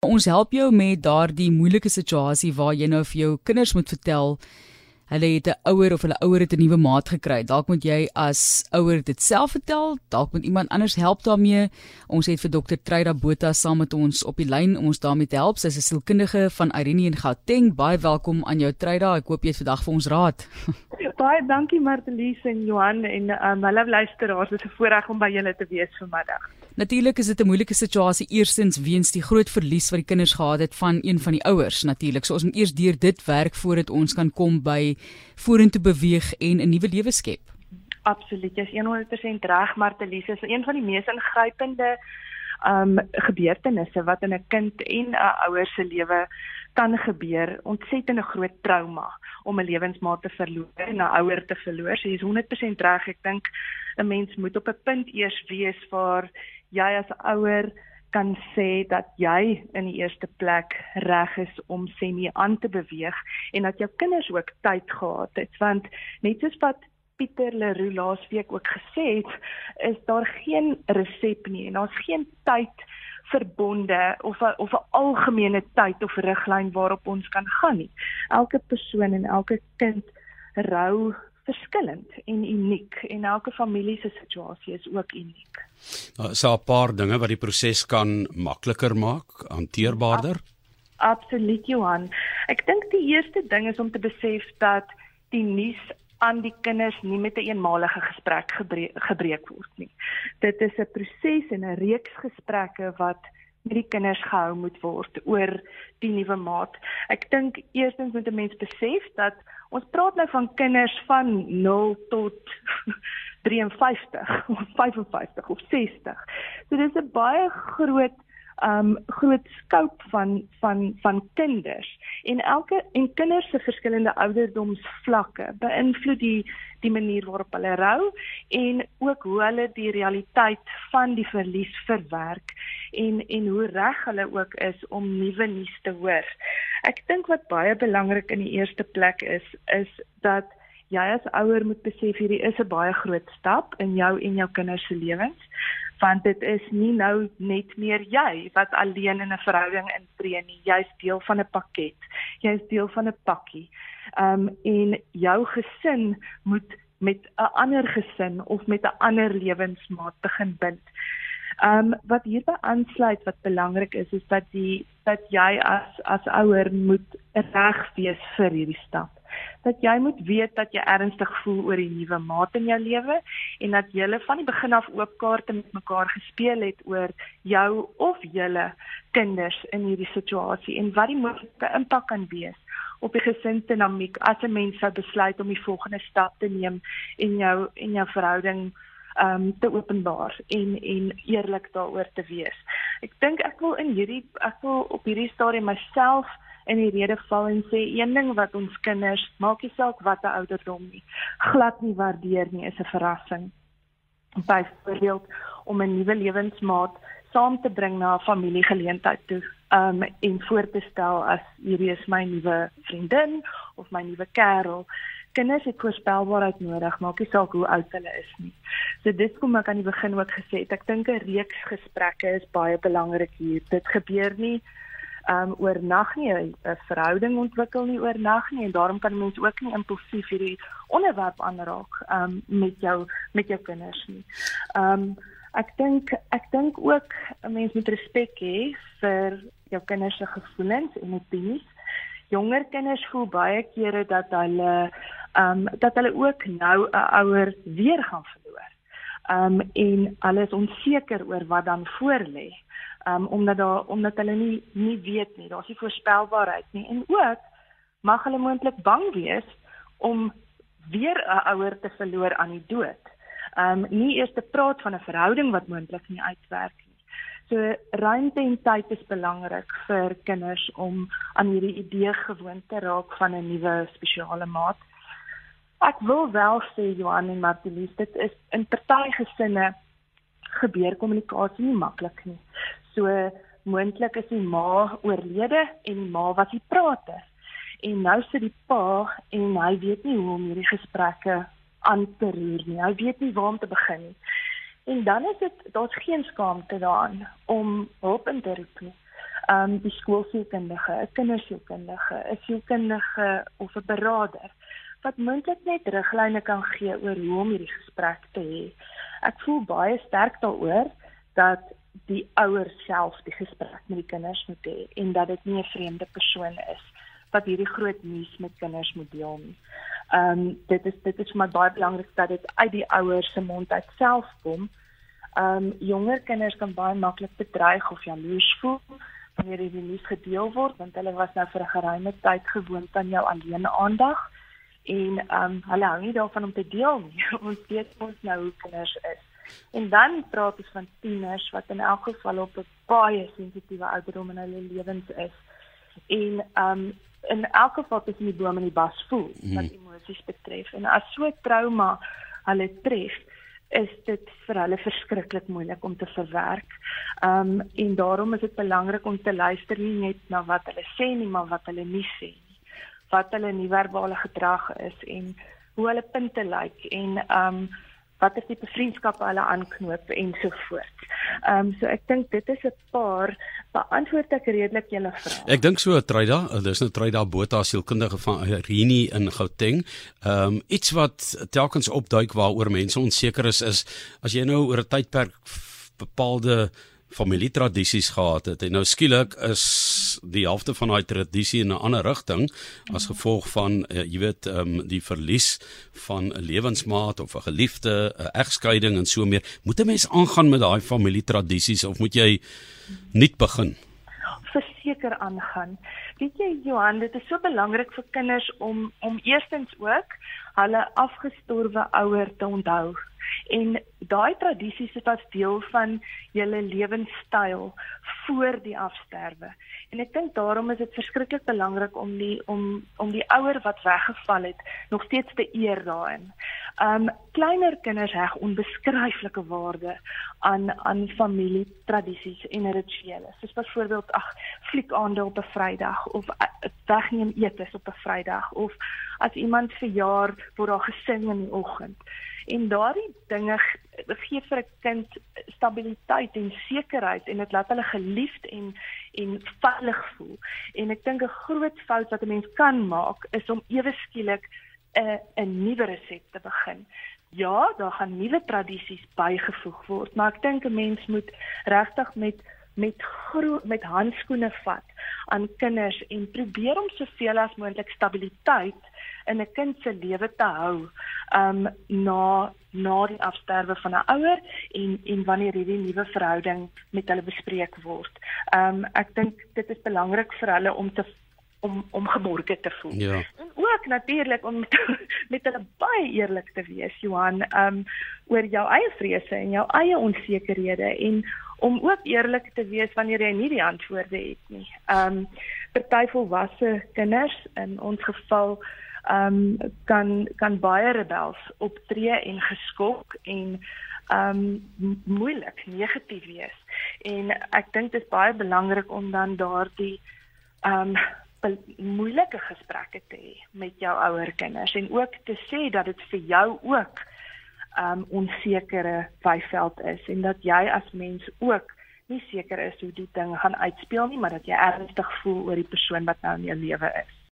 Ons help jou met daardie moeilike situasie waar jy nou vir jou kinders moet vertel hulle het 'n ouer of hulle ouer het 'n nuwe maat gekry. Dalk moet jy as ouer dit self vertel, dalk moet iemand anders help daarmee. Ons het vir dokter Treyda Botha saam met ons op die lyn om ons daarmee te help. Sy's 'n sielkundige van Irene en Gauteng. Baie welkom aan jou Treyda. Ek hoop jy het vandag vir ons raad. Baie dankie Martelies en Johan en um, hulle luisteraars. Dit is 'n voorreg om by julle te wees vanmiddag. Natuurlik is dit 'n moeilike situasie eerstens weens die groot verlies wat die kinders gehad het van een van die ouers natuurlik. So ons moet eers deur dit werk voordat ons kan kom by vorentoe beweeg en 'n nuwe lewe skep. Absoluut. Jy's 100% reg, Martelies. Dit is een van die mees ingrypende um gebeurtenisse wat in 'n kind en 'n ouer se lewe kan gebeur. Ontsettende groot trauma om 'n lewensmaat te verloor en 'n ouer te verloor. So jy's 100% reg. Ek dink 'n mens moet op 'n punt eers wees waar jy as ouer kan sê dat jy in die eerste plek reg is om semi aan te beweeg en dat jou kinders ook tyd gehad het want net soos wat Pieter Leroux laasweek ook gesê het is daar geen resep nie en daar's geen tyd verbonde of a, of 'n algemene tyd of riglyn waarop ons kan gaan nie. Elke persoon en elke kind rou verskillend en uniek en elke familie se situasie is ook uniek. Nou, is daar 'n paar dinge wat die proses kan makliker maak, hanteerbaarder? Absoluut Johan. Ek dink die eerste ding is om te besef dat die nuus aan die kinders nie met 'n een eenmalige gesprek gebreek, gebreek word nie. Dit is 'n proses en 'n reeks gesprekke wat met die kinders gehou moet word oor die nuwe maat. Ek dink eerstens moet 'n mens besef dat ons praat nou van kinders van 0 tot 53 of 55 of 60. So dis 'n baie groot um groot scope van van van kinders en elke en kinders se verskillende ouderdomsvlakke beïnvloed die die manier waarop hulle rou en ook hoe hulle die realiteit van die verlies verwerk en en hoe reg hulle ook is om nuwe nuus te hoor. Ek dink wat baie belangrik in die eerste plek is is dat jy as ouer moet besef hierdie is 'n baie groot stap in jou en jou kinders se lewens want dit is nie nou net meer jy wat alleen in 'n verhouding intree nie. Jy's deel van 'n pakket. Jy's deel van 'n pakkie. Um en jou gesin moet met 'n ander gesin of met 'n ander lewensmaat begin bind. Um wat hierby aansluit wat belangrik is is dat die dat jy as as ouer moet reg wees vir hierdie stap dat jy moet weet dat jy ernstig voel oor die nuwe maat in jou lewe en dat julle van die begin af oop kaarte met mekaar gespeel het oor jou of julle kinders in hierdie situasie en wat die moontlike impak kan wees op die gesinsdinamiek as 'n mens sou besluit om die volgende stap te neem en jou en jou verhouding um te openbaar en en eerlik daaroor te wees. Ek dink ek wil in hierdie ek wil op hierdie stadium myself in die rede val en sê een ding wat ons kinders, maak nie saak wat 'n ouderdom nie, glad nie waardeer nie, is 'n verrassing. Byvoorbeeld om 'n nuwe lewensmaat saam te bring na 'n familiegeleentheid toe, um en voor te stel as hierdie is my nuwe vriendin of my nuwe kerel. Kinders het voorspelbaarheid nodig, maak nie saak hoe oud hulle is nie. So dis kom ek aan die begin ook gesê ek dink 'n reeks gesprekke is baie belangrik hier. Dit gebeur nie um oornag nie 'n verhouding ontwikkel nie oornag nie en daarom kan mense ook nie impulsief hierdie onderwerp aanraak um met jou met jou kinders nie. Um ek dink ek dink ook 'n mens moet respek hê vir jou kinders se gevoelens en opinies. Jonger kinders voel baie kere dat hulle um dat hulle ook nou 'n ouer weer gaan verloor. Um en hulle is onseker oor wat dan voorlê um, omdat daar omdat hulle nie nie weet nie. Daar's nie voorspelbaarheid nie en ook mag hulle moontlik bang wees om weer 'n ouer te verloor aan die dood. Um nie eers te praat van 'n verhouding wat moontlik nie uitwerk nie. So ruimte en tyd is belangrik vir kinders om aan hierdie idee gewoon te raak van 'n nuwe spesiale maat. Ek wil wel sê Johan en Martelies, dit is in party gesinne gebeur kommunikasie nie maklik nie. So moontlik is die ma oorlede en die ma was die prater. En nou sit die pa en hy weet nie hoe om hierdie gesprekke aan te roer nie. Hy weet nie waar om te begin nie. En dan is dit daar's geen skaamte daarin om hulp in te roep nie. um die skoolsielkundige, 'n kindersielkundige, 'n sielkundige of 'n beraader wat moontlik net riglyne kan gee oor hoe om hierdie gesprek te hê. Ek voel baie sterk daaroor dat die ouers self die gesprek met die kinders moet hê en dat dit nie 'n vreemde persoon is wat hierdie groot nuus met kinders moet deel nie. Ehm um, dit is dit is vir my baie belangrik dat dit uit die ouers se mond uit self kom. Ehm um, jonger kinders kan baie maklik bedreig of jaloers voel wanneer hierdie nuus gedeel word want hulle was nou vir 'n geruime tyd gewoond aan jou alleen aandag en ehm um, hulle hou nie daarvan om te deel nie. ons weet ons nou hoe kinders is. En dan praat ons van tieners wat in elk geval op 'n baie sensitiewe ouderdom in hulle lewens is. En um, in elk geval tussen die boom en die bas voel mm. wat emosies betref. En as so trauma hulle tref, is dit vir hulle verskriklik moeilik om te verwerk. Um, en daarom is dit belangrik om te luister nie net na wat hulle sê nie, maar wat hulle nie sê nie wat hulle nie-verbale gedrag is en hoe hulle punte lyk en ehm um, watter tipe vriendskappe hulle aanknoop en so voort. Ehm um, so ek dink dit is 'n paar beantwoord ek redelik julle vrae. Ek dink so Truida, dis nou Truida Botha sielkundige van Rini in Gauteng. Ehm um, iets wat telkens opduik waaroor mense onseker is is as jy nou oor 'n tydperk bepaalde familietradisies gehad het en nou skielik is die helfte van daai tradisie in 'n ander rigting as gevolg van uh, jy weet um, die verlies van 'n lewensmaat of 'n geliefde, 'n egskeiding en so meer. Moet 'n mens aangaan met daai familietradisies of moet jy nuut begin? Verseker aangaan. Weet jy Johan, dit is so belangrik vir kinders om om eerstens ook hulle afgestorwe ouer te onthou en daai tradisies is as deel van julle lewenstyl voor die afsterwe. En ek dink daarom is dit verskriklik belangrik om die om om die ouer wat weggeval het nog steeds te eer daarin. Um kleiner kinders heg onbeskryflike waarde aan aan familie tradisies en rituele. Soos byvoorbeeld ag fliekaande op 'n Vrydag of wegneem etes op 'n Vrydag of as iemand verjaar word daar gesing in die oggend en daardie dinge gee vir 'n kind stabiliteit en sekerheid en dit laat hulle geliefd en en veilig voel. En ek dink 'n groot fout wat 'n mens kan maak is om ewe skielik 'n 'n nuwe resep te begin. Ja, daar gaan nuwe tradisies bygevoeg word, maar ek dink 'n mens moet regtig met met groot met handskoene vat aan kinders en probeer om soveel as moontlik stabiliteit in 'n kind se lewe te hou um na na die afsterwe van 'n ouer en en wanneer hierdie nuwe verhouding met hulle bespreek word. Um ek dink dit is belangrik vir hulle om te om om geborge te voel. Ja. En ook natuurlik om met, met hulle baie eerlik te wees, Johan, um oor jou eie vrese en jou eie onsekerhede en om ook eerlik te wees wanneer jy nie die antwoorde het nie. Um party volwasse kinders in ons geval um kan kan baie rebels optree en geskok en um moeilik negatief wees. En ek dink dit is baie belangrik om dan daardie um moeilike gesprekke te hê met jou ouer kinders en ook te sê dat dit vir jou ook um onsekere vyveld is en dat jy as mens ook nie seker is hoe die ding gaan uitspeel nie, maar dat jy ernstig voel oor die persoon wat nou in jou lewe is.